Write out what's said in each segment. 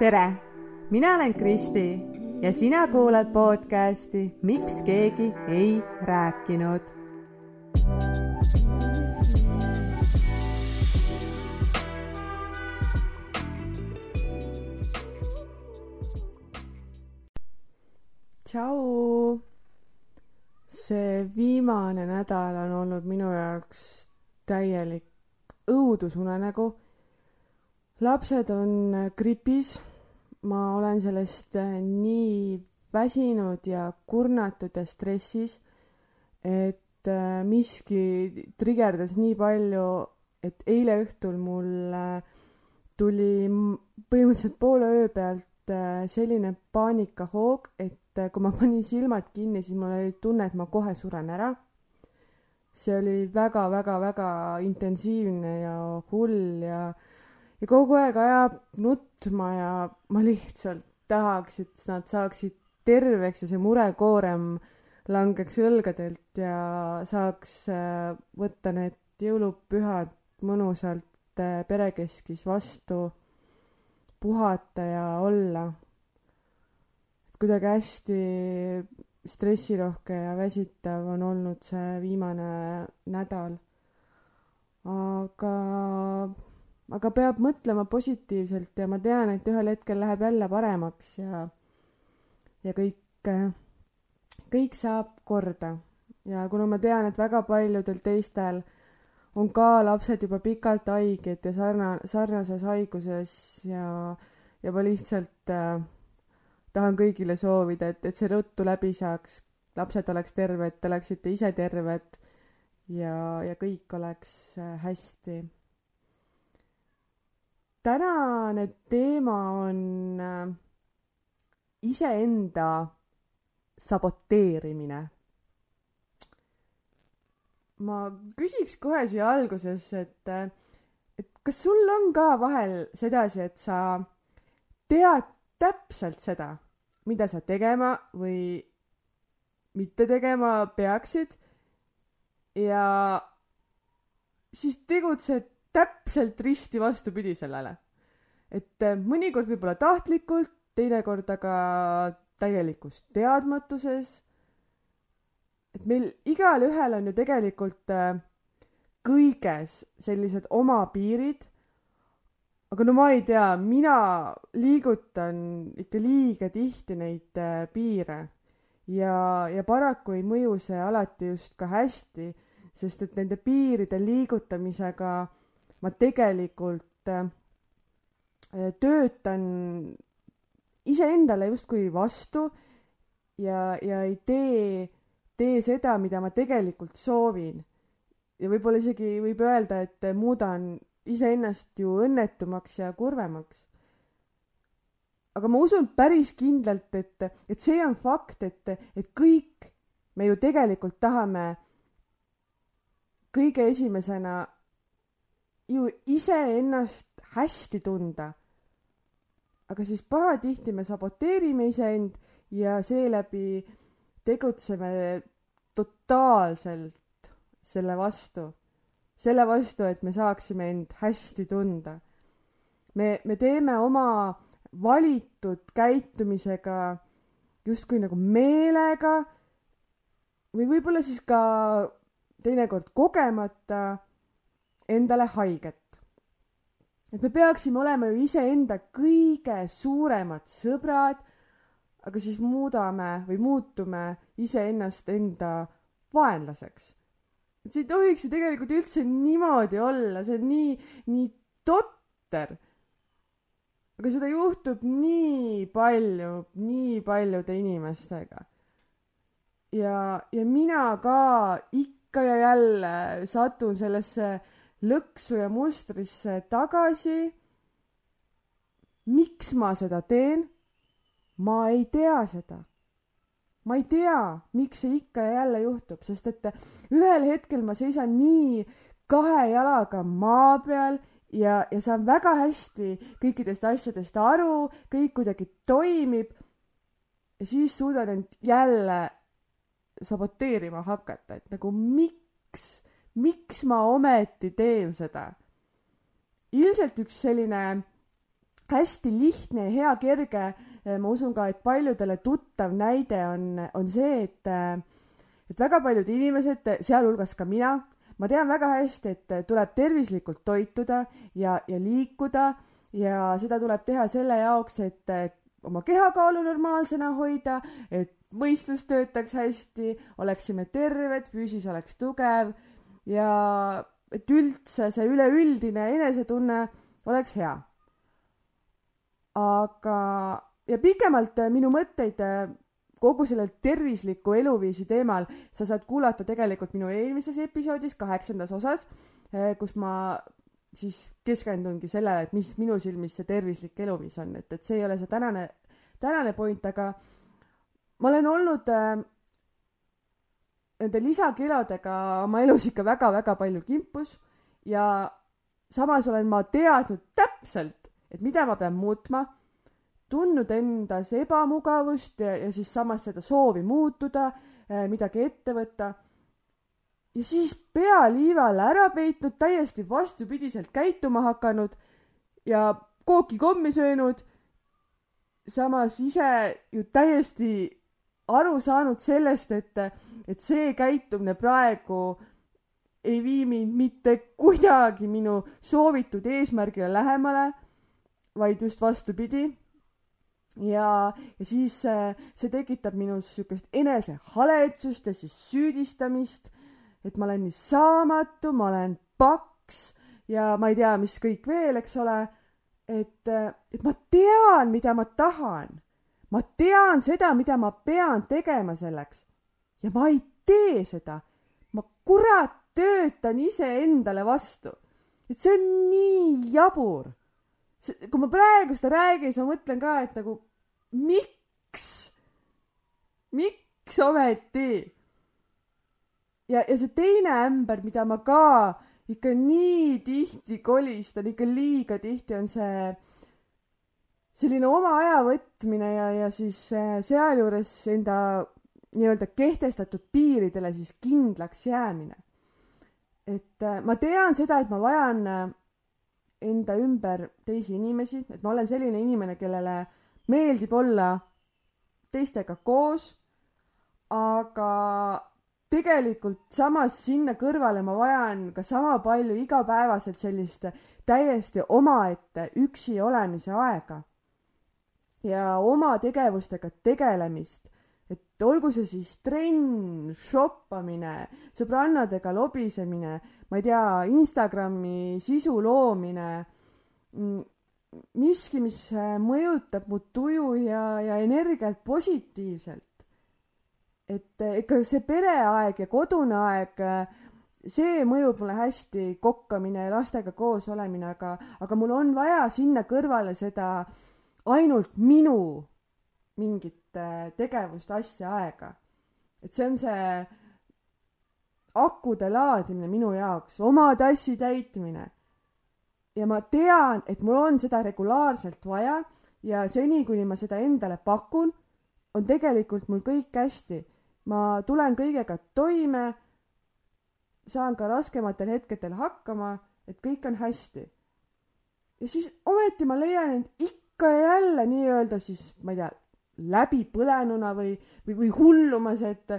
tere, mina olen Kristi ja sina kuulad podcasti Miks keegi ei rääkinud. tšau. see viimane nädal on olnud minu jaoks täielik õudusunenägu lapsed on gripis. Ma olen sellest äh, nii väsinud ja kurnatud ja stressis, et äh, miski trigerdas nii palju, et eile õhtul mul tuli põhimõtteliselt poole öö pealt selline paanikahoog, et kui ma panin silmad kinni, siis mul oli tunne, et ma kohe suren ära. see oli väga-väga-väga intensiivne ja hull ja ja kogu aeg ajab nutma ja ma lihtsalt tahaks, et nad saaksid terveks ja see murekoorem langeks õlgadelt ja saaks äh, võtta need jõulupühad mõnusalt äh, perekeskis vastu, puhata ja olla. kuidagi hästi stressirohke ja väsitav on olnud see viimane nädal. aga aga peab mõtlema positiivselt ja ma tean, et ühel hetkel läheb jälle paremaks ja, ja kõik, kõik saab korda. ja kuna ma tean, et väga paljudel teistel on ka lapsed juba pikalt haiged ja sarna-, sarnases haiguses ja, ja ma lihtsalt äh, tahan kõigile soovida, et, et see ruttu läbi saaks, lapsed oleks terved, te oleksite ise terved ja, ja kõik oleks äh, hästi tänane teema on äh, iseenda saboteerimine. ma küsiks kohe siia alguses, et, äh, et kas sul on ka vahel sedasi, et sa tead täpselt seda, mida sa tegema või mitte tegema peaksid ja siis tegutsed täpselt risti vastupidi sellele. et äh, mõnikord võib-olla tahtlikult, teinekord aga täielikus teadmatuses. et meil igalühel on ju tegelikult äh, kõiges sellised oma piirid. aga no ma ei tea, mina liigutan ikka liiga tihti neid äh, piire ja, ja paraku ei mõju see alati just ka hästi, sest et nende piiride liigutamisega ma tegelikult äh, töötan iseendale justkui vastu ja, ja ei tee, tee seda, mida ma tegelikult soovin. ja võib-olla isegi võib öelda, et muudan iseennast ju õnnetumaks ja kurvemaks. aga ma usun päris kindlalt, et, et see on fakt, et, et kõik me ju tegelikult tahame kõige esimesena ju iseennast hästi tunda. aga siis pahatihti me saboteerime iseend ja seeläbi tegutseme totaalselt selle vastu. selle vastu, et me saaksime end hästi tunda. me, me teeme oma valitud käitumisega justkui nagu meelega või võib-olla siis ka teinekord kogemata endale haiget. et me peaksime olema ju iseenda kõige suuremad sõbrad, aga siis muudame või muutume iseennast enda vaenlaseks. et see ei tohiks ju tegelikult üldse niimoodi olla, see on nii, nii totter. aga seda juhtub nii palju, nii paljude inimestega. ja, ja mina ka ikka ja jälle satun sellesse lõksu ja mustrisse tagasi. miks ma seda teen? ma ei tea seda. ma ei tea, miks see ikka ja jälle juhtub, sest et ühel hetkel ma seisan nii kahe jalaga maa peal ja, ja saan väga hästi kõikidest asjadest aru, kõik kuidagi toimib. ja siis suudan end jälle saboteerima hakata, et nagu miks miks ma ometi teen seda? ilmselt üks selline hästi lihtne ja hea, kerge, ma usun ka, et paljudele tuttav näide on, on see, et, et väga paljud inimesed, sealhulgas ka mina, ma tean väga hästi, et tuleb tervislikult toituda ja, ja liikuda ja seda tuleb teha selle jaoks, et oma kehakaalu normaalsena hoida, et mõistus töötaks hästi, oleksime terved, füüsis oleks tugev ja et üldse see üleüldine enesetunne oleks hea. aga, ja pikemalt minu mõtteid kogu sellel tervisliku eluviisi teemal sa saad kuulata tegelikult minu eelmises episoodis, kaheksandas osas, kus ma siis keskendungi sellele, et mis minu silmis see tervislik eluviis on, et, et see ei ole see tänane, tänane point, aga ma olen olnud äh, nende lisakilodega oma elus ikka väga-väga palju kimpus ja samas olen ma teadnud täpselt, et mida ma pean muutma, tundnud endas ebamugavust ja, ja siis samas seda soovi muutuda, äh, midagi ette võtta. ja siis pea liivale ära peitnud, täiesti vastupidiselt käituma hakanud ja kooki kommi söönud. samas ise ju täiesti aru saanud sellest, et, et see käitumine praegu ei vii mind mitte kuidagi minu soovitud eesmärgile lähemale, vaid just vastupidi. ja, ja siis see tekitab minus niisugust enesehaletsust ja siis süüdistamist, et ma olen nii saamatu, ma olen paks ja ma ei tea, mis kõik veel, eks ole. et, et ma tean, mida ma tahan ma tean seda, mida ma pean tegema selleks ja ma ei tee seda. ma kurat töötan iseendale vastu. et see on nii jabur. kui ma praegu seda räägin, siis ma mõtlen ka, et nagu miks, miks ometi? ja, ja see teine ämber, mida ma ka ikka nii tihti kolistan, ikka liiga tihti, on see selline oma aja võtmine ja, ja siis äh, sealjuures enda nii-öelda kehtestatud piiridele siis kindlaks jäämine. et äh, ma tean seda, et ma vajan äh, enda ümber teisi inimesi, et ma olen selline inimene, kellele meeldib olla teistega koos, aga tegelikult samas sinna kõrvale ma vajan ka sama palju igapäevaselt sellist täiesti omaette üksi olemise aega ja oma tegevustega tegelemist, et olgu see siis trenn, shoppamine, sõbrannadega lobisemine, ma ei tea, Instagrami sisu loomine, miski, mis mõjutab mu tuju ja, ja energiat positiivselt. et ikka see pereaeg ja kodune aeg, see mõjub mulle hästi, kokkamine lastega koos olemine, aga, aga mul on vaja sinna kõrvale seda äh, ainult minu mingit äh, tegevust, asja, aega. et see on see akude laadimine minu jaoks, oma tassi täitmine. ja ma tean, et mul on seda regulaarselt vaja ja seni, kuni ma seda endale pakun, on tegelikult mul kõik hästi. ma tulen kõigega toime, saan ka raskematel hetkedel hakkama, et kõik on hästi. ja siis ometi ma leian end ikka ikka ja jälle nii-öelda siis, ma ei tea, läbipõlenuna või, või, või hullumas, et,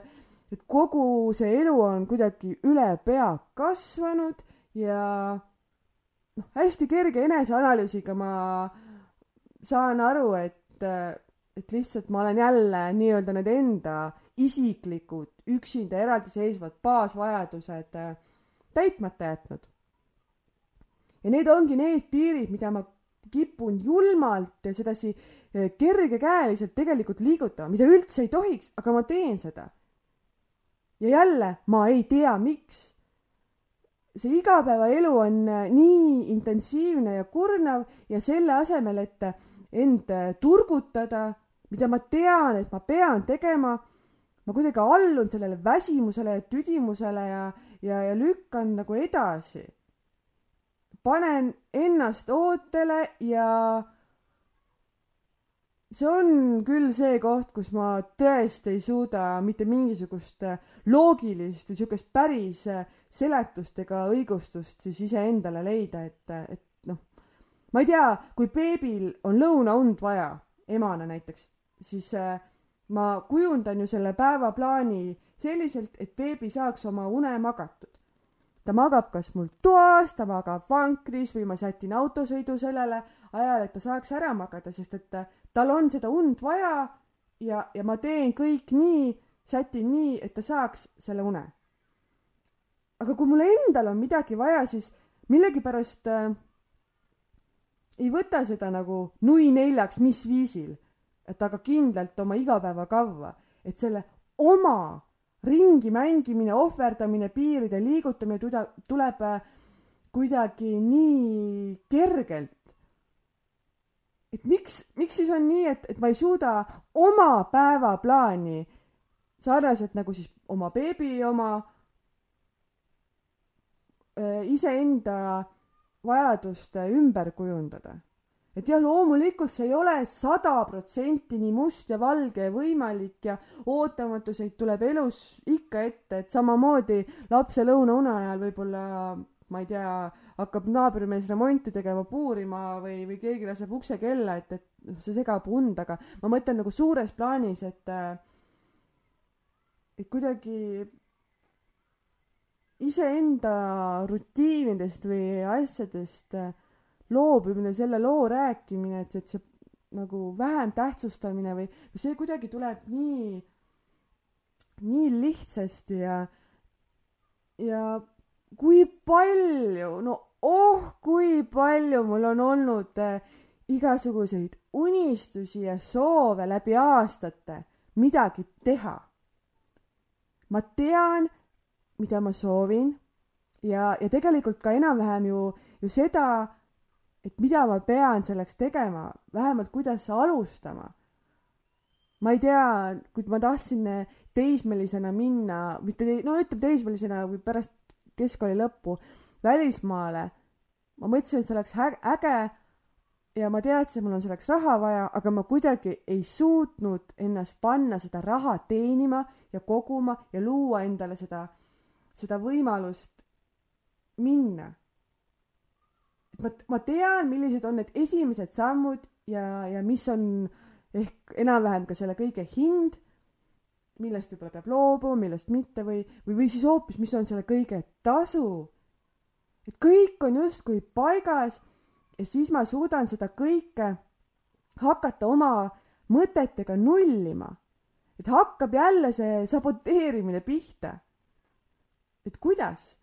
et kogu see elu on kuidagi üle pea kasvanud ja noh, hästi kerge eneseanalüüsiga ma saan aru, et, et lihtsalt ma olen jälle nii-öelda need enda isiklikud, üksinda eraldiseisvad baasvajadused täitmata jätnud. ja need ongi need piirid, mida ma kipun julmalt ja sedasi eh, kergekäeliselt tegelikult liigutama, mida üldse ei tohiks, aga ma teen seda. ja jälle, ma ei tea, miks. see igapäevaelu on eh, nii intensiivne ja kurnav ja selle asemel, et end eh, turgutada, mida ma tean, et ma pean tegema, ma kuidagi allun sellele väsimusele ja tüdimusele ja, ja, ja lükkan nagu edasi panen ennast ootele ja see on küll see koht, kus ma tõesti ei suuda mitte mingisugust loogilist või siukest päris seletust ega õigustust siis iseendale leida, et, et noh, ma ei tea, kui beebil on lõunaund vaja, emana näiteks, siis äh, ma kujundan ju selle päevaplaani selliselt, et beebi saaks oma une magatud. Ta magab kas mul toas, ta magab vankris või ma sätin autosõidu sellele ajal, et ta saaks ära magada, sest et äh, tal on seda und vaja ja, ja ma teen kõik nii, sätin nii, et ta saaks selle une. aga kui mul endal on midagi vaja, siis millegipärast äh, ei võta seda nagu nui neljaks, mis viisil et aga kindlalt oma igapäevakavva, et selle oma ringi mängimine, ohverdamine, piiride liigutamine tuda, tuleb äh, kuidagi nii kergelt. et miks, miks siis on nii, et, et ma ei suuda oma päevaplaani sarnaselt nagu siis oma beebi oma äh, iseenda vajaduste ümber kujundada et jah, loomulikult see ei ole sada protsenti nii must ja valge võimalik ja ootamatuseid tuleb elus ikka ette, et samamoodi lapse lõunaune ajal võib-olla ma ei tea, hakkab naabrimees remonti tegema, puurima või, või keegi laseb ukse kella, et, et noh, see segab und, aga ma mõtlen nagu suures plaanis, et et kuidagi iseenda rutiinidest või asjadest äh, loobumine, selle loo rääkimine, et, et see nagu vähem tähtsustamine või, või see kuidagi tuleb nii, nii lihtsasti ja, ja kui palju, no oh, kui palju mul on olnud äh, igasuguseid unistusi ja soove läbi aastate midagi teha. ma tean, mida ma soovin ja, ja tegelikult ka enam-vähem ju, ju seda et mida ma pean selleks tegema, vähemalt kuidas alustama. ma ei tea, kui ma tahtsin teismelisena minna, mitte te, no ütleme teismelisena või pärast keskkooli lõppu välismaale, ma mõtlesin, et see oleks äge ja ma teadsin, mul on selleks raha vaja, aga ma kuidagi ei suutnud ennast panna seda raha teenima ja koguma ja luua endale seda, seda võimalust minna ma, ma tean, millised on need esimesed sammud ja, ja mis on ehk enam-vähem ka selle kõige hind, millest võib-olla peab loobuma, millest mitte või, või, või siis hoopis, mis on selle kõige tasu. et kõik on justkui paigas ja siis ma suudan seda kõike hakata oma mõtetega nullima. et hakkab jälle see saboteerimine pihta. et kuidas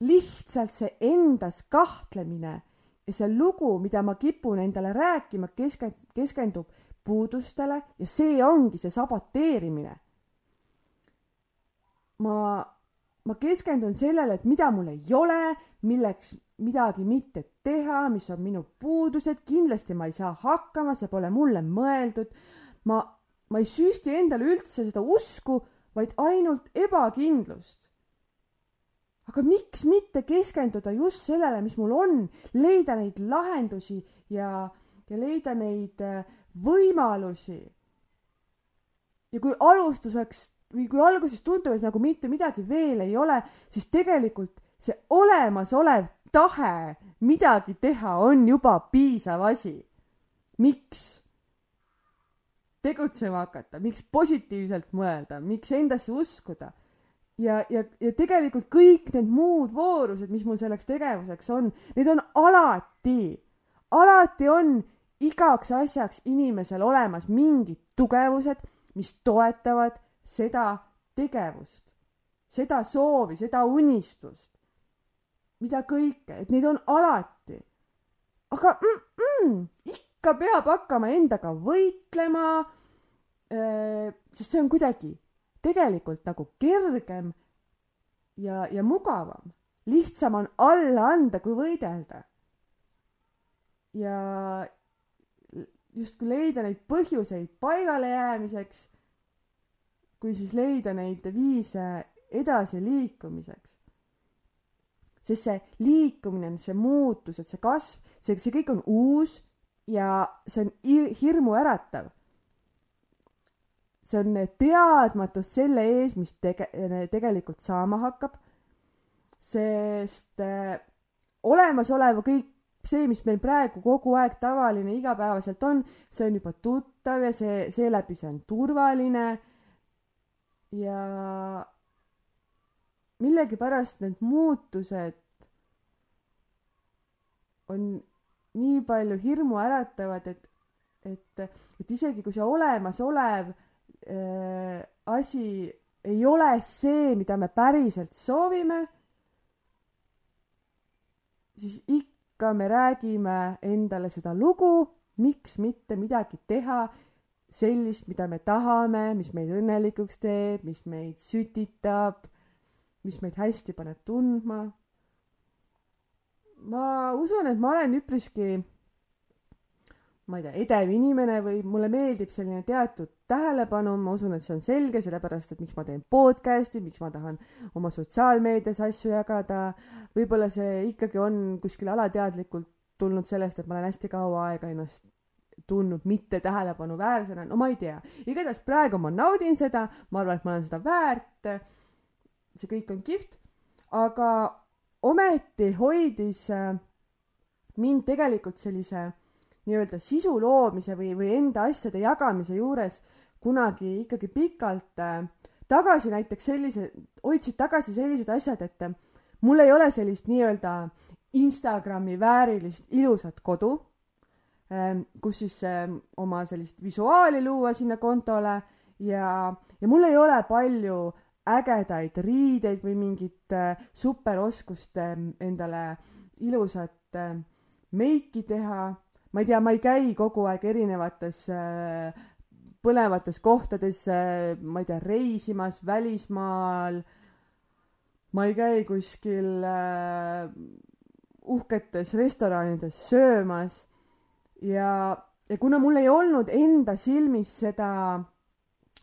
lihtsalt see endas kahtlemine ja see lugu, mida ma kipun endale rääkima, keske-, keskendub puudustele ja see ongi see saboteerimine. ma, ma keskendun sellele, et mida mul ei ole, milleks midagi mitte teha, mis on minu puudused, kindlasti ma ei saa hakkama, see pole mulle mõeldud. ma, ma ei süsti endale üldse seda usku, vaid ainult ebakindlust aga miks mitte keskenduda just sellele, mis mul on, leida neid lahendusi ja, ja leida neid äh, võimalusi. ja kui alustuseks või kui alguses tundub, et nagu mitte midagi veel ei ole, siis tegelikult see olemasolev tahe midagi teha on juba piisav asi. miks tegutsema hakata, miks positiivselt mõelda, miks endasse uskuda ja, ja, ja tegelikult kõik need muud voorused, mis mul selleks tegevuseks on, need on alati, alati on igaks asjaks inimesel olemas mingid tugevused, mis toetavad seda tegevust, seda soovi, seda unistust, mida kõike, et neid on alati. aga mm, mm, ikka peab hakkama endaga võitlema, sest see on kuidagi tegelikult nagu kergem ja, ja mugavam. lihtsam on alla anda, kui võidelda. ja justkui leida neid põhjuseid paigalejäämiseks, kui siis leida neid viise edasiliikumiseks. sest see liikumine, see muutused, see kasv, see, see kõik on uus ja see on hirmuäratav see on teadmatus selle ees, mis tege-, tegelikult saama hakkab, sest äh, olemasoleva kõik see, mis meil praegu kogu aeg tavaline igapäevaselt on, see on juba tuttav ja see, seeläbi see on turvaline. ja millegipärast need muutused on nii palju hirmu äratavad, et, et, et isegi kui see olemasolev asi ei ole see, mida me päriselt soovime, siis ikka me räägime endale seda lugu, miks mitte midagi teha sellist, mida me tahame, mis meid õnnelikuks teeb, mis meid sütitab, mis meid hästi paneb tundma. Ma usun, et ma olen üpriski, ma ei tea, edev inimene või mulle meeldib selline teatud tähelepanu, ma usun, et see on selge, sellepärast et miks ma teen podcast'i, miks ma tahan oma sotsiaalmeedias asju jagada. võib-olla see ikkagi on kuskil alateadlikult tulnud sellest, et ma olen hästi kaua aega ennast tundnud mitte tähelepanuväärsena, no ma ei tea. igatahes praegu ma naudin seda, ma arvan, et ma olen seda väärt. see kõik on kihvt, aga ometi hoidis äh, mind tegelikult sellise nii-öelda sisu loomise või, või enda asjade jagamise juures kunagi ikkagi pikalt äh, tagasi näiteks sellise, hoidsid tagasi sellised asjad, et äh, mul ei ole sellist nii-öelda Instagrami väärilist ilusat kodu, ähm, kus siis oma sellist visuaali luua sinna kontole ja, ja mul ei ole palju ägedaid riideid või mingit äh, superoskust äh, endale ilusat äh, meiki teha. Ma ei tea, ma ei käi kogu aeg erinevates äh, põnevates kohtades äh,, ma ei tea, reisimas välismaal. ma ei käi kuskil äh, uhketes restoranides söömas ja, ja kuna mul ei olnud enda silmis seda,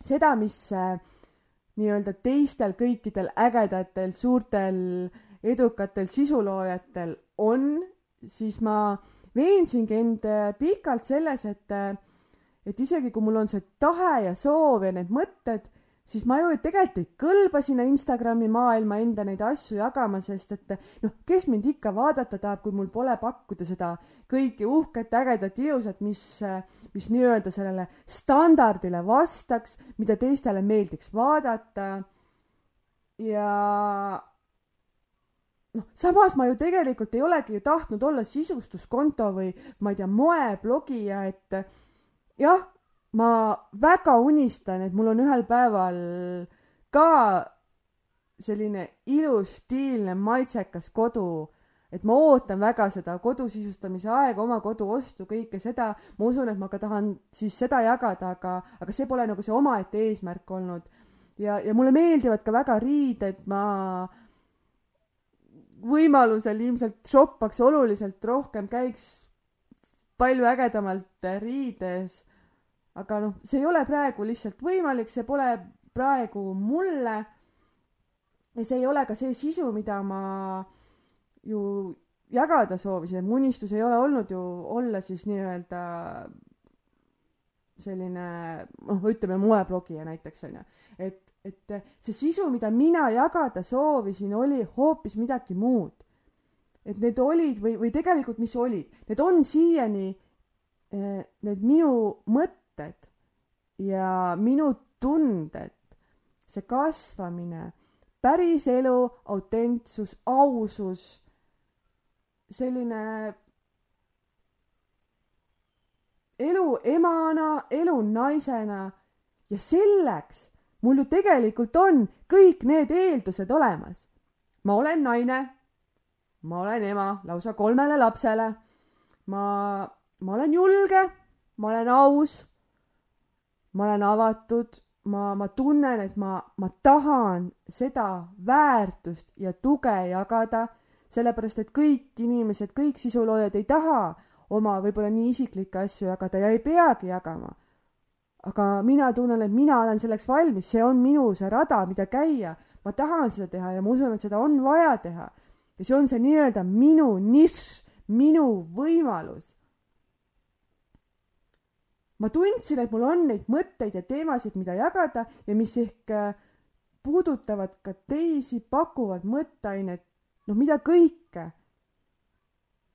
seda, mis äh, nii-öelda teistel kõikidel ägedatel, suurtel, edukatel sisuloojatel on, siis ma veensingi end äh, pikalt selles, et, äh, et isegi kui mul on see tahe ja soov ja need mõtted, siis ma ju tegelikult ei kõlba sinna Instagrami maailma enda neid asju jagama, sest et noh, kes mind ikka vaadata tahab, kui mul pole pakkuda seda kõike uhket, ägedat, ilusat, mis, mis nii-öelda sellele standardile vastaks, mida teistele meeldiks vaadata. ja noh, samas ma ju tegelikult ei olegi ju tahtnud olla sisustuskonto või ma ei tea, moeblogija, et jah ma väga unistan, et mul on ühel päeval ka selline ilus, stiilne, maitsekas kodu. et ma ootan väga seda kodu sisustamise aega, oma kodu ostu, kõike seda. ma usun, et ma ka tahan siis seda jagada, aga, aga see pole nagu see omaette eesmärk olnud. ja, ja mulle meeldivad ka väga riided, ma võimalusel ilmselt shoppaks oluliselt rohkem, käiks palju ägedamalt riides. Aga noh, see ei ole praegu lihtsalt võimalik, see pole praegu mulle. ja see ei ole ka see sisu, mida ma ju jagada soovisin, mu unistus ei ole olnud ju olla siis nii-öelda selline noh, ütleme moeblogija näiteks onju, et, et see sisu, mida mina jagada soovisin, oli hoopis midagi muud. et need olid või, või tegelikult, mis olid, need on siiani eh, need minu mõtted ja minu tunded, see kasvamine, päriselu, autentsus, ausus, selline elu emana, elu naisena ja selleks mul ju tegelikult on kõik need eeldused olemas. ma olen naine, ma olen ema lausa kolmele lapsele, ma, ma olen julge, ma olen aus. Ma olen avatud, ma, ma tunnen, et ma, ma tahan seda väärtust ja tuge jagada, sellepärast et kõik inimesed, kõik sisuloojad ei taha oma võib-olla nii isiklikke asju jagada ja ei peagi jagama. Aga mina tunnen, et mina olen selleks valmis, see on minu see rada, mida käia. ma tahan seda teha ja ma usun, et seda on vaja teha. ja see on see nii-öelda minu nišš, minu võimalus ma tundsin, et mul on neid mõtteid ja teemasid, mida jagada ja mis ehk äh, puudutavad ka teisi, pakuvad mõtteainet, noh, mida kõike.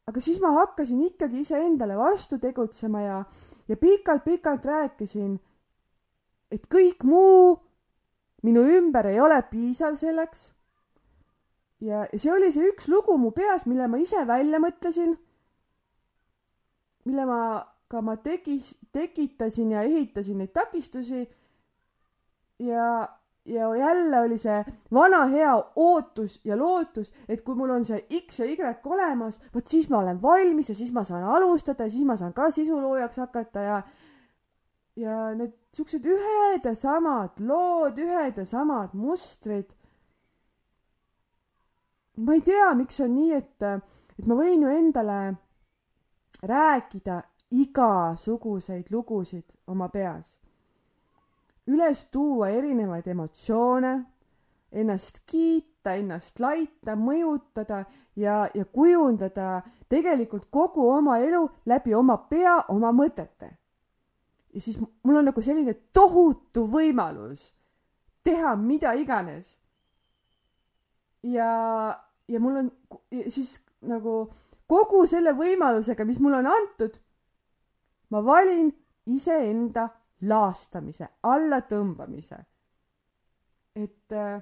Aga siis ma hakkasin ikkagi iseendale vastu tegutsema ja, ja pikalt-pikalt rääkisin, et kõik muu minu ümber ei ole piisav selleks. ja, ja see oli see üks lugu mu peas, mille ma ise välja mõtlesin, mille ma ka ma tegi, tekitasin ja ehitasin neid takistusi ja ja jälle oli see vana hea ootus ja lootus, et kui mul on see X ja Y olemas, vot siis ma olen valmis ja siis ma saan alustada ja siis ma saan ka sisuloojaks hakata ja ja need siuksed ühed ja samad lood, ühed ja samad mustrid. ma ei tea, miks on nii, et, et ma võin ju endale rääkida igasuguseid lugusid oma peas üles tuua erinevaid emotsioone, ennast kiita, ennast laita, mõjutada ja, ja kujundada tegelikult kogu oma elu läbi oma pea, oma mõtete. ja siis mul on nagu selline tohutu võimalus teha mida iganes. ja, ja mul on ja siis nagu kogu selle võimalusega, mis mulle on antud, ma valin iseenda laastamise, allatõmbamise. et äh,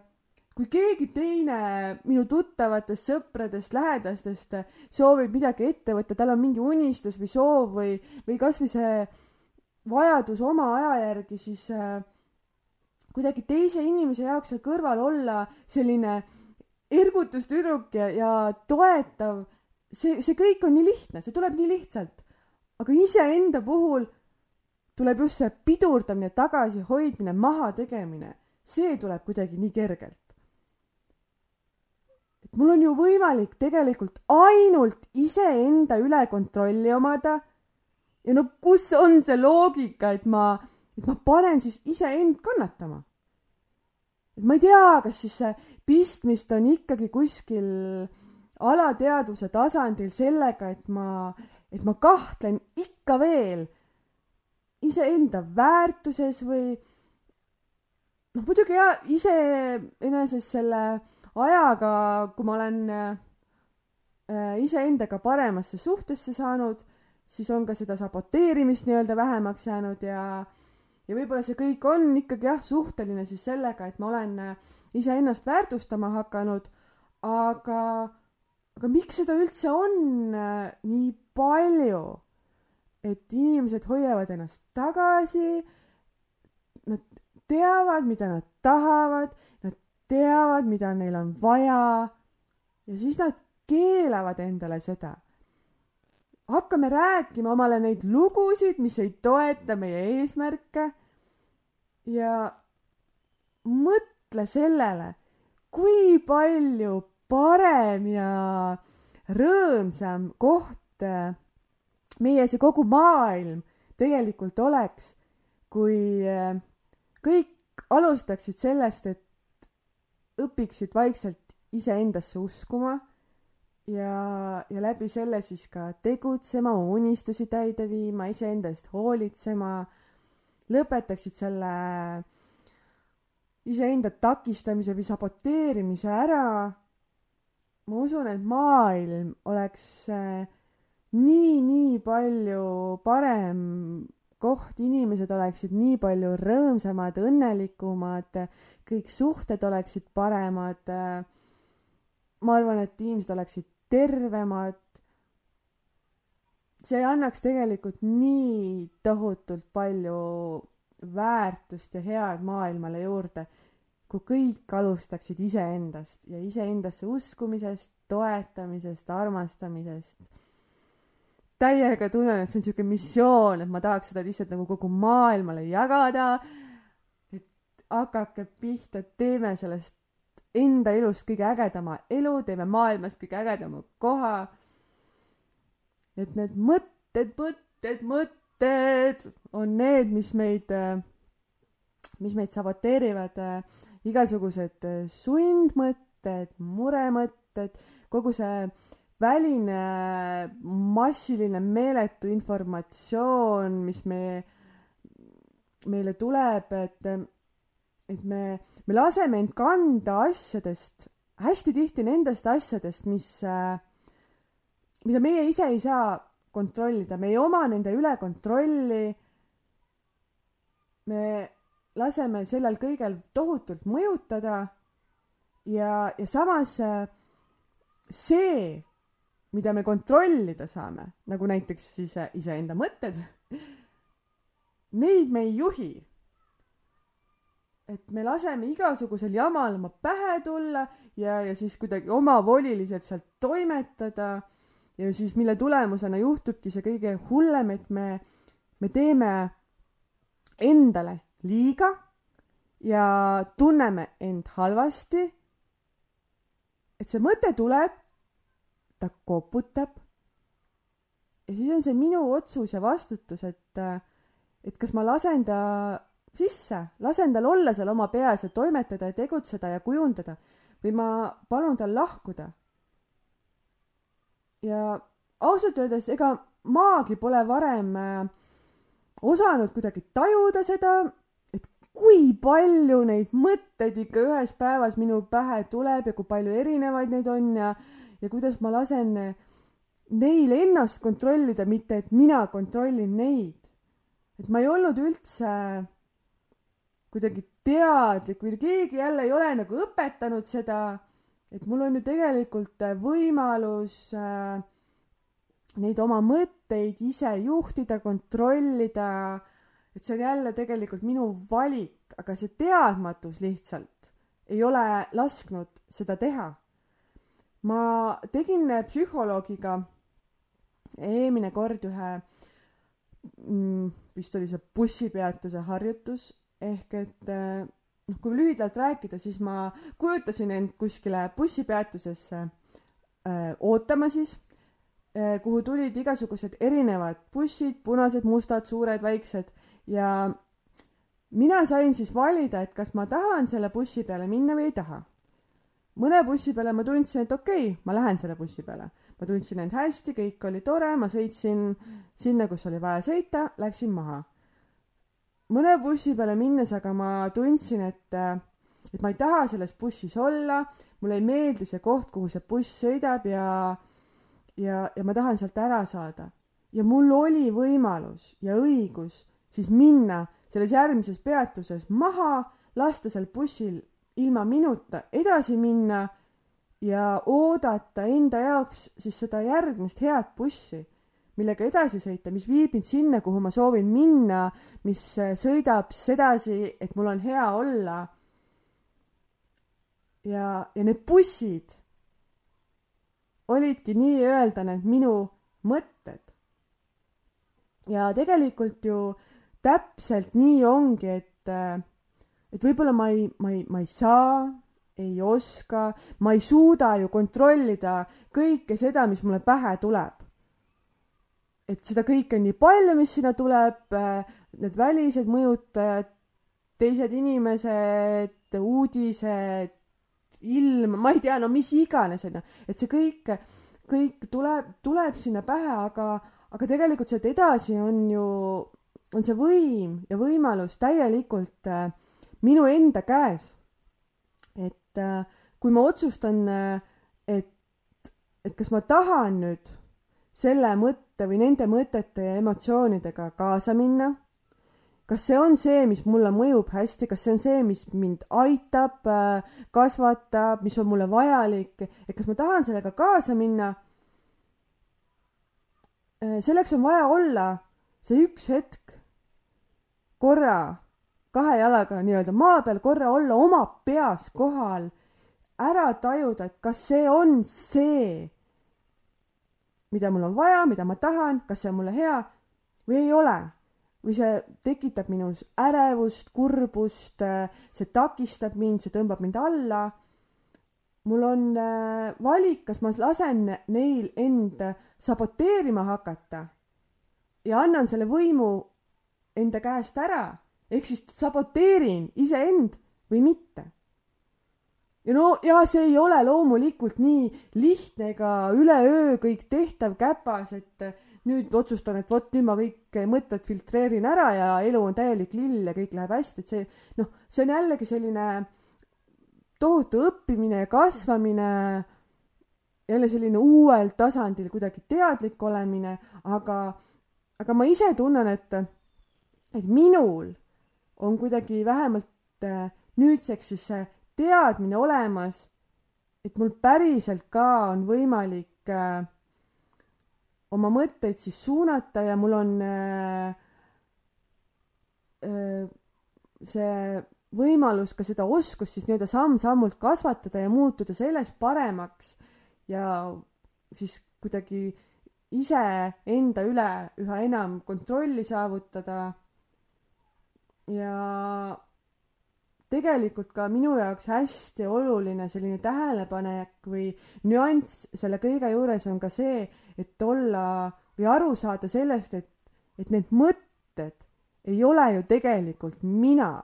kui keegi teine minu tuttavatest, sõpradest, lähedastest soovib midagi ette võtta, tal on mingi unistus või soov või, või kasvõi see vajadus oma aja järgi, siis äh, kuidagi teise inimese jaoks seal kõrval olla selline ergutustüdruk ja, ja toetav, see, see kõik on nii lihtne, see tuleb nii lihtsalt. aga iseenda puhul tuleb just see pidurdamine, tagasihoidmine, mahategemine, see tuleb kuidagi nii kergelt. et mul on ju võimalik tegelikult ainult iseenda üle kontrolli omada. ja no kus on see loogika, et ma, et ma panen siis iseend kannatama? et ma ei tea, kas siis see pistmist on ikkagi kuskil alateadvuse tasandil sellega, et ma, et ma kahtlen ikka veel iseenda väärtuses või noh, muidugi ja iseenesest selle ajaga, kui ma olen äh, iseendaga paremasse suhtesse saanud, siis on ka seda saboteerimist nii-öelda vähemaks jäänud ja ja võib-olla see kõik on ikkagi jah, suhteline siis sellega, et ma olen äh, iseennast väärtustama hakanud, aga, aga miks seda üldse on äh, nii palju? Et inimesed hoiavad ennast tagasi, nad teavad, mida nad tahavad, nad teavad, mida neil on vaja ja siis nad keelavad endale seda. hakkame rääkima omale neid lugusid, mis ei toeta meie eesmärke ja mõtle sellele, kui palju parem ja rõõmsam koht meie see kogu maailm tegelikult oleks, kui äh, kõik alustaksid sellest, et õpiksid vaikselt iseendasse uskuma ja, ja läbi selle siis ka tegutsema, unistusi täide viima, iseenda eest hoolitsema, lõpetaksid selle iseenda takistamise või saboteerimise ära. ma usun, et maailm oleks äh, nii, nii palju parem koht, inimesed oleksid nii palju rõõmsamad, õnnelikumad, kõik suhted oleksid paremad. ma arvan, et inimesed oleksid tervemad. see annaks tegelikult nii tohutult palju väärtust ja head maailmale juurde, kui kõik alustaksid iseendast ja iseendasse uskumisest, toetamisest, armastamisest täiega tunnen, et see on siuke missioon, et ma tahaks seda lihtsalt nagu kogu maailmale jagada. et hakake pihta, teeme sellest enda elust kõige ägedama elu, teeme maailmast kõige ägedama koha. et need mõtted, mõtted, mõtted on need, mis meid, mis meid saboteerivad, igasugused sundmõtted, muremõtted, kogu see väline massiline meeletu informatsioon, mis me, meile tuleb, et, et me, me laseme end kanda asjadest, hästi tihti nendest asjadest, mis mida meie ise ei saa kontrollida, me ei oma nende üle kontrolli. me laseme sellel kõigel tohutult mõjutada ja, ja samas see, mida me kontrollida saame, nagu näiteks siis iseenda mõtted, neid me ei juhi. et me laseme igasugusel jamal oma pähe tulla ja, ja siis kuidagi omavoliliselt sealt toimetada ja siis mille tulemusena juhtubki see kõige hullem, et me, me teeme endale liiga ja tunneme end halvasti. et see mõte tuleb, ta koputab. ja siis on see minu otsus ja vastutus, et, et kas ma lasen ta sisse, lasen tal olla seal oma peas ja toimetada ja tegutseda ja kujundada või ma palun tal lahkuda. ja ausalt öeldes, ega maagi pole varem äh, osanud kuidagi tajuda seda, kui palju neid mõtteid ikka ühes päevas minu pähe tuleb ja kui palju erinevaid neid on ja, ja kuidas ma lasen neil ennast kontrollida, mitte et mina kontrollin neid. et ma ei olnud üldse kuidagi teadlik või keegi jälle ei ole nagu õpetanud seda, et mul on ju tegelikult võimalus äh, neid oma mõtteid ise juhtida, kontrollida et see on jälle tegelikult minu valik, aga see teadmatus lihtsalt ei ole lasknud seda teha. Ma tegin psühholoogiga eelmine kord ühe mm,, vist oli see bussipeatuse harjutus ehk et eh, noh, kui lühidalt rääkida, siis ma kujutasin end kuskile bussipeatusesse äh, ootama siis äh,, kuhu tulid igasugused erinevad bussid, punased, mustad, suured, väiksed ja mina sain siis valida, et kas ma tahan selle bussi peale minna või ei taha. Mõne bussi peale ma tundsin, et okei okay,, ma lähen selle bussi peale. ma tundsin end hästi, kõik oli tore, ma sõitsin sinna, kus oli vaja sõita, läksin maha. mõne bussi peale minnes aga ma tundsin, et, et ma ei taha selles bussis olla, mulle ei meeldi see koht, kuhu see buss sõidab ja, ja, ja ma tahan sealt ära saada. ja mul oli võimalus ja õigus siis minna selles järgmises peatuses maha, lasta seal bussil ilma minuta edasi minna ja oodata enda jaoks siis seda järgmist head bussi, millega edasi sõita, mis viib mind sinna, kuhu ma soovin minna, mis sõidab sedasi, et mul on hea olla. ja, ja need bussid olidki nii-öelda need minu mõtted. ja tegelikult ju täpselt nii ongi, et, äh, et võib-olla ma ei, ma ei, ma ei saa, ei oska, ma ei suuda ju kontrollida kõike seda, mis mulle pähe tuleb. et seda kõike on nii palju, mis sinna tuleb, need välised mõjutajad, teised inimesed, uudised, ilm, ma ei tea, no mis iganes onju, et see kõik, kõik tuleb, tuleb sinna pähe, aga, aga tegelikult sealt edasi on ju on see võim ja võimalus täielikult äh, minu enda käes. et äh, kui ma otsustan, äh, et, et kas ma tahan nüüd selle mõtte või nende mõtete ja emotsioonidega kaasa minna, kas see on see, mis mulle mõjub hästi, kas see on see, mis mind aitab, kasvatab, mis on mulle vajalik, et kas ma tahan sellega kaasa minna. selleks on vaja olla see üks hetk korra kahe jalaga nii-öelda maa peal, korra olla oma peas kohal, ära tajuda, et kas see on see, mida mul on vaja, mida ma tahan, kas see on mulle hea või ei ole. või see tekitab minus ärevust, kurbust, see takistab mind, see tõmbab mind alla. mul on äh, valik, kas ma lasen neil end saboteerima hakata ja annan selle võimu enda käest ära, ehk siis saboteerin iseend või mitte. ja no ja see ei ole loomulikult nii lihtne ega üleöö kõik tehtav käpas, et nüüd otsustan, et vot nüüd ma kõik mõtted filtreerin ära ja elu on täielik lill ja kõik läheb hästi, et see noh, see on jällegi selline tohutu õppimine ja kasvamine jälle selline uuel tasandil kuidagi teadlik olemine, aga, aga ma ise tunnen, et, et minul on kuidagi vähemalt äh, nüüdseks siis see teadmine olemas, et mul päriselt ka on võimalik äh, oma mõtteid siis suunata ja mul on äh, see võimalus ka seda oskust siis nii-öelda samm-sammult kasvatada ja muutuda selles paremaks ja siis kuidagi iseenda üle üha enam kontrolli saavutada. Ja tegelikult ka minu jaoks hästi oluline selline tähelepanek või nüanss selle kõige juures on ka see, et olla või aru saada sellest, et, et need mõtted ei ole ju tegelikult mina.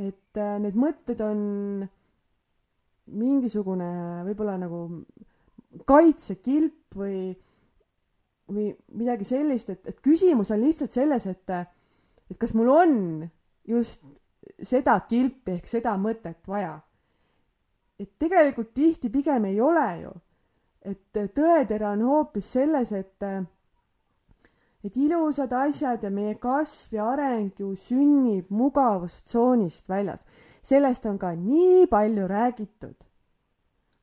et äh, need mõtted on mingisugune võib-olla nagu kaitsekilp või, või midagi sellist, et, et küsimus on lihtsalt selles, et, et kas mul on just seda kilpi ehk seda mõtet vaja. et tegelikult tihti pigem ei ole ju. et tõetera on hoopis selles, et, et ilusad asjad ja meie kasv ja areng ju sünnib mugavustsoonist väljas. sellest on ka nii palju räägitud.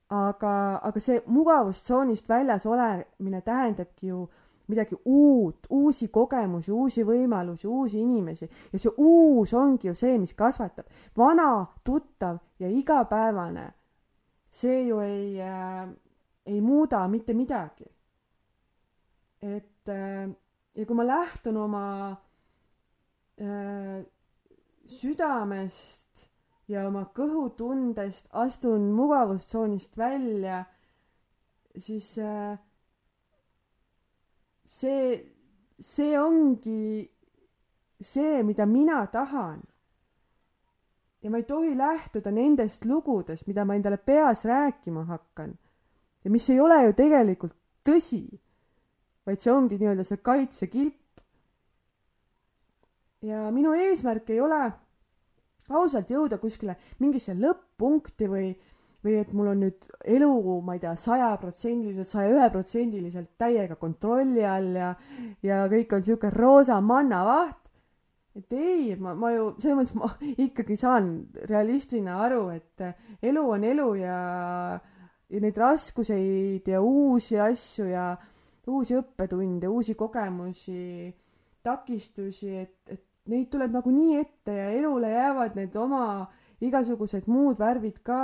aga, aga see mugavustsoonist väljas olemine tähendabki ju midagi uut, uusi kogemusi, uusi võimalusi, uusi inimesi ja see uus ongi ju see, mis kasvatab. vana, tuttav ja igapäevane, see ju ei äh,, ei muuda mitte midagi. et äh, ja kui ma lähtun oma äh, südamest ja oma kõhutundest, astun mugavustsoonist välja, siis äh, see, see ongi see, mida mina tahan. ja ma ei tohi lähtuda nendest lugudest, mida ma endale peas rääkima hakkan. ja mis ei ole ju tegelikult tõsi, vaid see ongi nii-öelda see kaitsekilp. ja minu eesmärk ei ole ausalt jõuda kuskile mingisse lõpp-punkti või või et mul on nüüd elu, ma ei tea, sajaprotsendiliselt, saja ühe protsendiliselt täiega kontrolli all ja, ja kõik on sihuke roosa mannavaht. et ei, ma, ma ju selles mõttes ma ikkagi saan realistina aru, et elu on elu ja, ja neid raskuseid ja uusi asju ja uusi õppetunde, uusi kogemusi, takistusi, et, et neid tuleb nagunii ette ja elule jäävad need oma igasugused muud värvid ka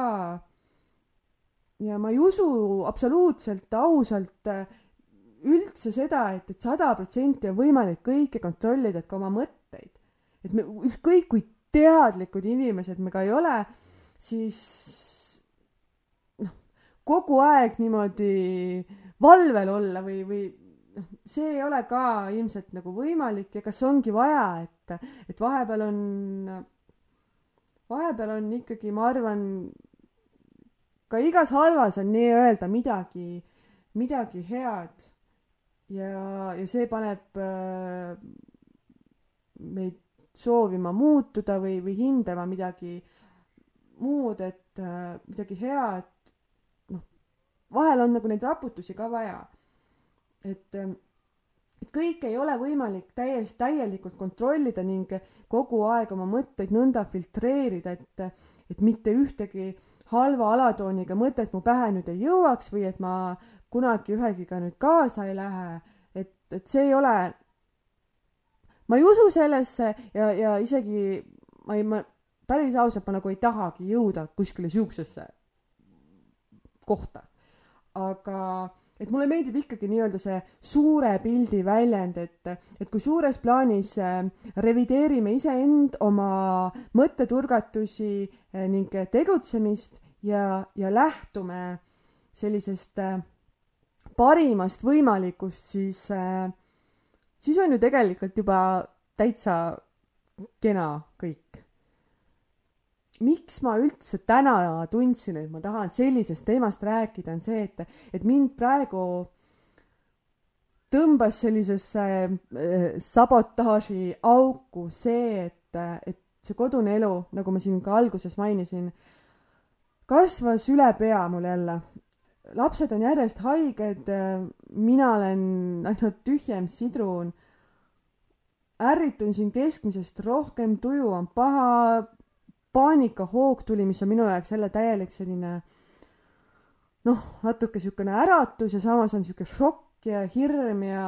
ja ma ei usu absoluutselt ausalt äh, üldse seda, et, et sada protsenti on võimalik kõike kontrollida, et ka oma mõtteid. et me ükskõik kui teadlikud inimesed me ka ei ole, siis noh, kogu aeg niimoodi valvel olla või, või noh, see ei ole ka ilmselt nagu võimalik ja kas ongi vaja, et, et vahepeal on, vahepeal on ikkagi, ma arvan, ka igas halvas on nii-öelda midagi, midagi head. ja, ja see paneb äh, meid soovima muutuda või, või hindama midagi muud, et äh, midagi head. noh, vahel on nagu neid raputusi ka vaja. et äh, et kõike ei ole võimalik täiesti täielikult kontrollida ning kogu aeg oma mõtteid nõnda filtreerida, et, et mitte ühtegi halva alatooniga mõtet mu pähe nüüd ei jõuaks või et ma kunagi ühegiga nüüd kaasa ei lähe, et, et see ei ole, ma ei usu sellesse ja, ja isegi ma ei, ma päris ausalt, ma nagu ei tahagi jõuda kuskile siuksesse kohta. aga et mulle meeldib ikkagi nii-öelda see suure pildi väljend, et, et kui suures plaanis äh, revideerime iseend, oma mõtteturgatusi äh, ning tegutsemist ja, ja lähtume sellisest äh, parimast võimalikust, siis, siis on ju tegelikult juba täitsa kena kõik. Miks ma üldse täna tundsin, et ma tahan sellisest teemast rääkida, on see, et, et mind praegu tõmbas sellisesse äh, sabotaaži auku see, et, et see kodune elu, nagu ma siin ka alguses mainisin, kasvas üle pea mul jälle. lapsed on järjest haiged, mina olen ainult tühjem sidrun. ärritun siin keskmisest rohkem, tuju on paha, paanikahoog tuli, mis on minu jaoks jälle täielik selline noh, natuke siukene äratus ja samas on siuke šokk ja hirm ja,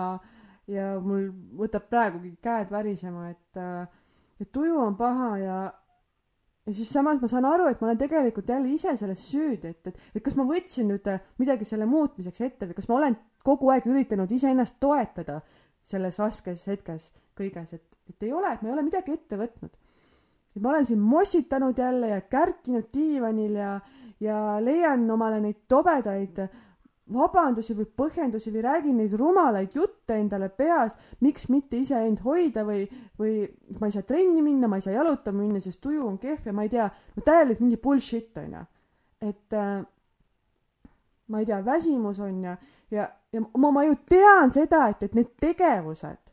ja mul võtab praegugi käed värisema, et, et tuju on paha ja, ja siis samas ma saan aru, et ma olen tegelikult jälle ise selles süüdi, et, et, et kas ma võtsin nüüd midagi selle muutmiseks ette või kas ma olen kogu aeg üritanud iseennast toetada selles raskes hetkes kõiges, et, et ei ole, et ma ei ole midagi ette võtnud. Et ma olen siin mossitanud jälle ja kärkinud diivanil ja, ja leian omale neid tobedaid vabandusi või põhjendusi või räägin neid rumalaid jutte endale peas, miks mitte iseend hoida või, või ma ei saa trenni minna, ma ei saa jalutama minna, sest tuju on kehv ja ma ei tea, no täielik mingi bullshit onju. et äh, ma ei tea, väsimus on ja, ja, ja ma, ma ju tean seda, et, et need tegevused,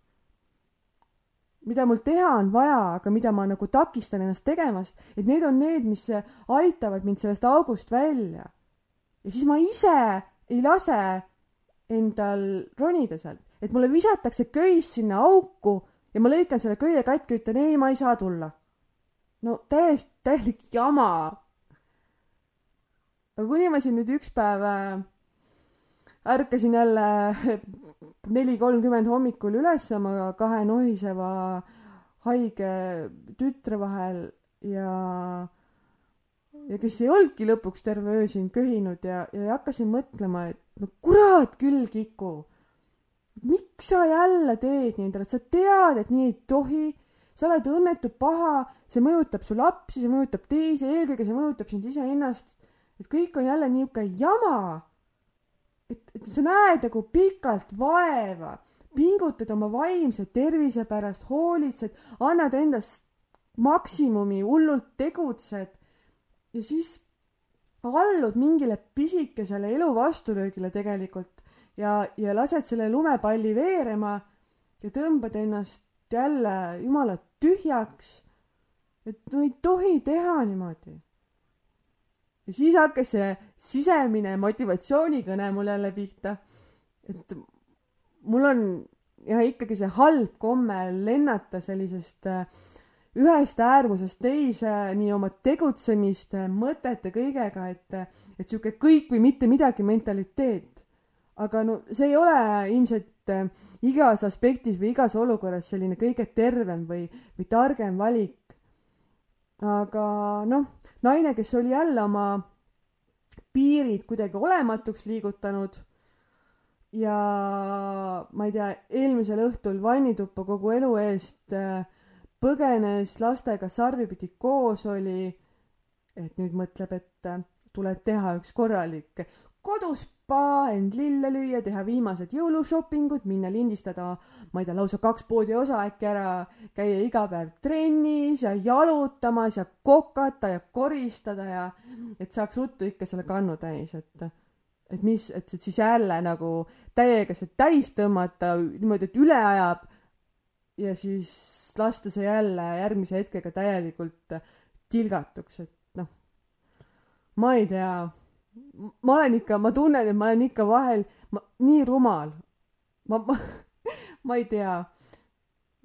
mida mul teha on vaja, aga mida ma nagu takistan ennast tegemast, et need on need, mis aitavad mind sellest august välja. ja siis ma ise ei lase endal ronida sealt, et mulle visatakse köis sinna auku ja ma lõikan selle köie katki, ütlen ei, ma ei saa tulla. no täiesti, täielik jama. aga kuni ma siin nüüd üks päev äh, ärkasin jälle neli kolmkümmend hommikul üles oma kahe nohiseva haige tütre vahel ja ja kes ei olnudki lõpuks terve öö siin köhinud ja, ja hakkasin mõtlema, et no kurat küll, Kiku. miks sa jälle teed nii endale, sa tead, et nii ei tohi, sa oled õnnetu, paha, see mõjutab su lapsi, see mõjutab teisi, eelkõige see mõjutab sind iseennast. et kõik on jälle niisugune jama. Et, et sa näed nagu pikalt vaeva, pingutad oma vaimse tervise pärast, hoolitsed, annad endast maksimumi, hullult tegutsed ja siis allud mingile pisikesele elu vastulöögile tegelikult ja, ja lased selle lumepalli veerema ja tõmbad ennast jälle jumala tühjaks. et no ei tohi teha niimoodi. Ja siis hakkas see sisemine motivatsioonikõne mul jälle pihta. et mul on ja ikkagi see halb komme lennata sellisest äh, ühest äärmusest teise nii oma tegutsemiste, mõtete, kõigega, et, et sihuke kõik või mitte midagi mentaliteet. aga no see ei ole ilmselt äh, igas aspektis või igas olukorras selline kõige tervem või, või targem valik. Aga noh, naine, kes oli jälle oma piirid kuidagi olematuks liigutanud ja ma ei tea, eelmisel õhtul vannituppa kogu elu eest äh, põgenes lastega sarvipidi koos oli, et nüüd mõtleb, et äh, tuleb teha üks korralik koduspa, end lille lüüa, teha viimased jõulušopingud, minna lindistada, ma ei tea, lausa kaks poodi osa äkki ära, käia iga päev trennis ja jalutamas ja kokata ja koristada ja et saaks ruttu ikka selle kannu täis, et et mis, et siis jälle nagu täiega see täis tõmmata niimoodi, et üle ajab ja siis lasta see jälle järgmise hetkega täielikult tilgatuks, et noh, ma ei tea, ma olen ikka, ma tunnen, et ma olen ikka vahel ma, nii rumal. ma, ma, ma ei tea.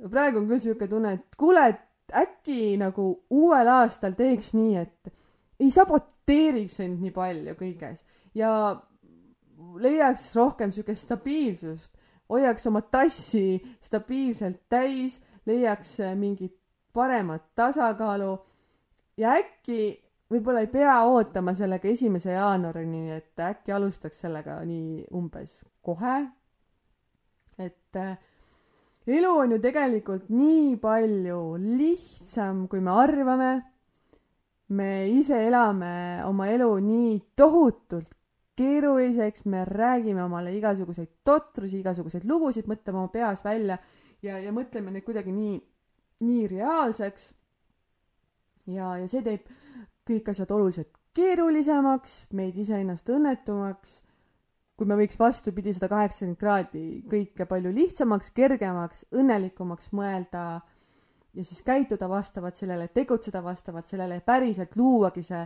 praegu on küll siuke tunne, et kuule, et äkki nagu uuel aastal teeks nii, et ei saboteeriks end nii palju kõiges ja leiaks rohkem siukest stabiilsust, hoiaks oma tassi stabiilselt täis leiaks mingit paremat tasakaalu ja äkki võib-olla ei pea ootama sellega esimese jaanuarini, et äkki alustaks sellega nii umbes kohe. et äh, elu on ju tegelikult nii palju lihtsam, kui me arvame. me ise elame oma elu nii tohutult keeruliseks, me räägime omale igasuguseid totrusi, igasuguseid lugusid, mõtleme oma peas välja ja, ja mõtleme neid kuidagi nii, nii reaalseks. ja, ja see teeb kõik asjad oluliselt keerulisemaks, meid iseennast õnnetumaks. kui me võiks vastupidi sada kaheksakümmend kraadi kõike palju lihtsamaks, kergemaks, õnnelikumaks mõelda ja siis käituda vastavalt sellele, tegutseda vastavalt sellele, päriselt luuagi see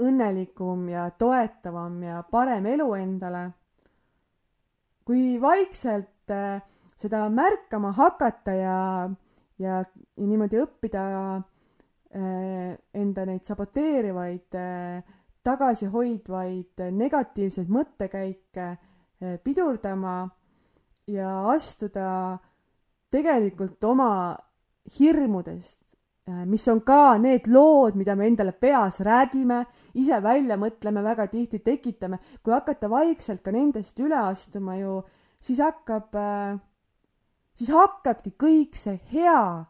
õnnelikum ja toetavam ja parem elu endale. kui vaikselt äh, seda märkama hakata ja, ja, ja niimoodi õppida enda neid saboteerivaid, äh, tagasihoidvaid negatiivseid mõttekäike pidurdama ja astuda tegelikult oma hirmudest Äh, mis on ka need lood, mida me endale peas räägime, ise välja mõtleme, väga tihti tekitame, kui hakata vaikselt ka nendest üle astuma ju, siis hakkab, äh, siis hakkabki kõik see hea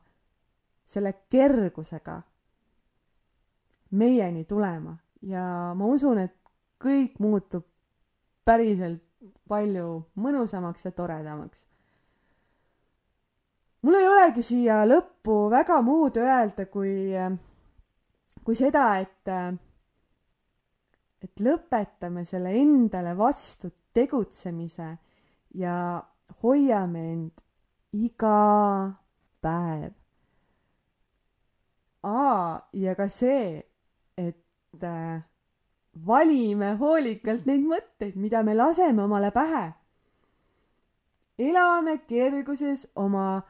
selle kergusega meieni tulema ja ma usun, et kõik muutub päriselt palju mõnusamaks ja toredamaks mul ei olegi siia lõppu väga muud öelda kui, kui seda, et, et lõpetame selle endale vastu tegutsemise ja hoiame end iga päev. aa, ja ka see, et äh, valime hoolikalt neid mõtteid, mida me laseme omale pähe. elame kerguses oma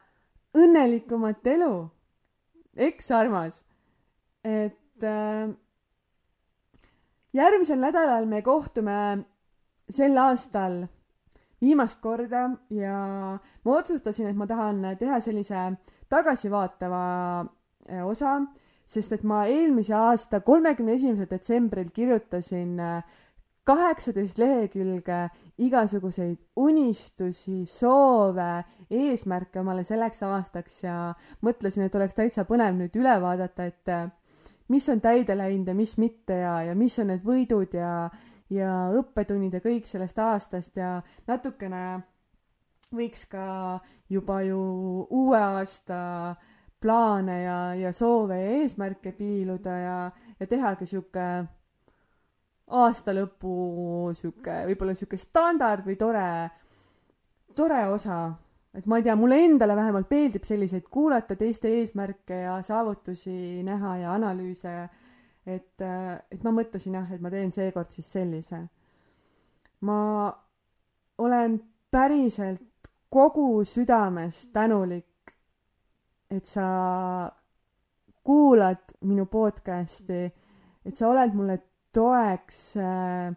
õnnelikumat elu. eks, armas? et äh, järgmisel nädalal me kohtume sel aastal viimast korda ja ma otsustasin, et ma tahan teha sellise tagasivaatava äh, osa, sest et ma eelmise aasta kolmekümne esimesel detsembril kirjutasin äh, kaheksateist lehekülge igasuguseid unistusi, soove, eesmärke omale selleks aastaks ja mõtlesin, et oleks täitsa põnev nüüd üle vaadata, et äh, mis on täide läinud ja mis mitte ja, ja mis on need võidud ja, ja õppetunnid ja kõik sellest aastast ja natukene võiks ka juba ju uue aasta plaane ja, ja soove ja eesmärke piiluda ja, ja tehagi sihuke aastalõpu sihuke, võib-olla sihuke standard või tore, tore osa. et ma ei tea, mulle endale vähemalt meeldib selliseid kuulata teiste eesmärke ja saavutusi näha ja analüüse. et, et ma mõtlesin jah, et ma teen seekord siis sellise. ma olen päriselt kogu südamest tänulik, et sa kuulad minu podcast'i, et sa oled mulle toeks äh,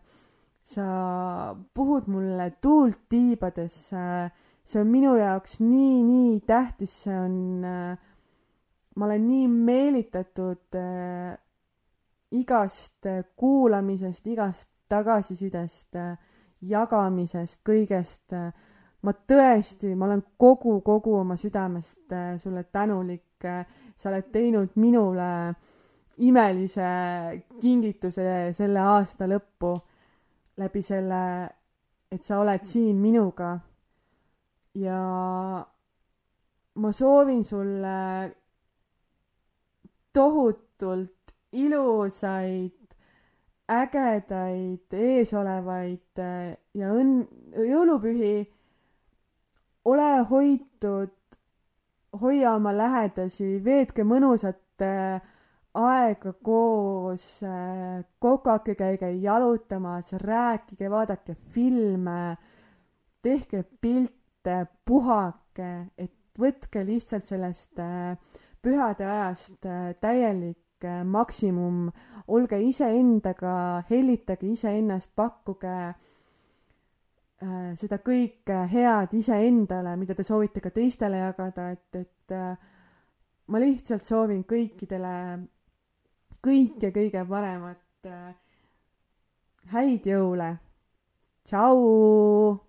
sa puhud mulle tuult tiibadesse. see on minu jaoks nii, nii tähtis, see on äh,, ma olen nii meelitatud äh, igast äh, kuulamisest, igast tagasisidest äh,, jagamisest, kõigest äh, ma tõesti, ma olen kogu, kogu oma südamest äh, sulle tänulik. sa oled teinud minule äh, imelise kingituse selle aasta lõppu läbi selle, et sa oled siin minuga. ja ma soovin sulle tohutult ilusaid, ägedaid, eesolevaid ja õnn, jõulupühi. Ole hoitud, hoia oma lähedasi, veetke mõnusat aega koos, äh, kokake, käige jalutamas, rääkige, vaadake filme, tehke pilte, puhake, et võtke lihtsalt sellest äh, pühade ajast äh, täielik maksimum, olge iseendaga, hellitage iseennast, pakkuge seda kõike head iseendale, mida te soovite ka teistele jagada, et, et ma lihtsalt soovin kõikidele kõike kõige paremat. Äh, häid jõule. tšau.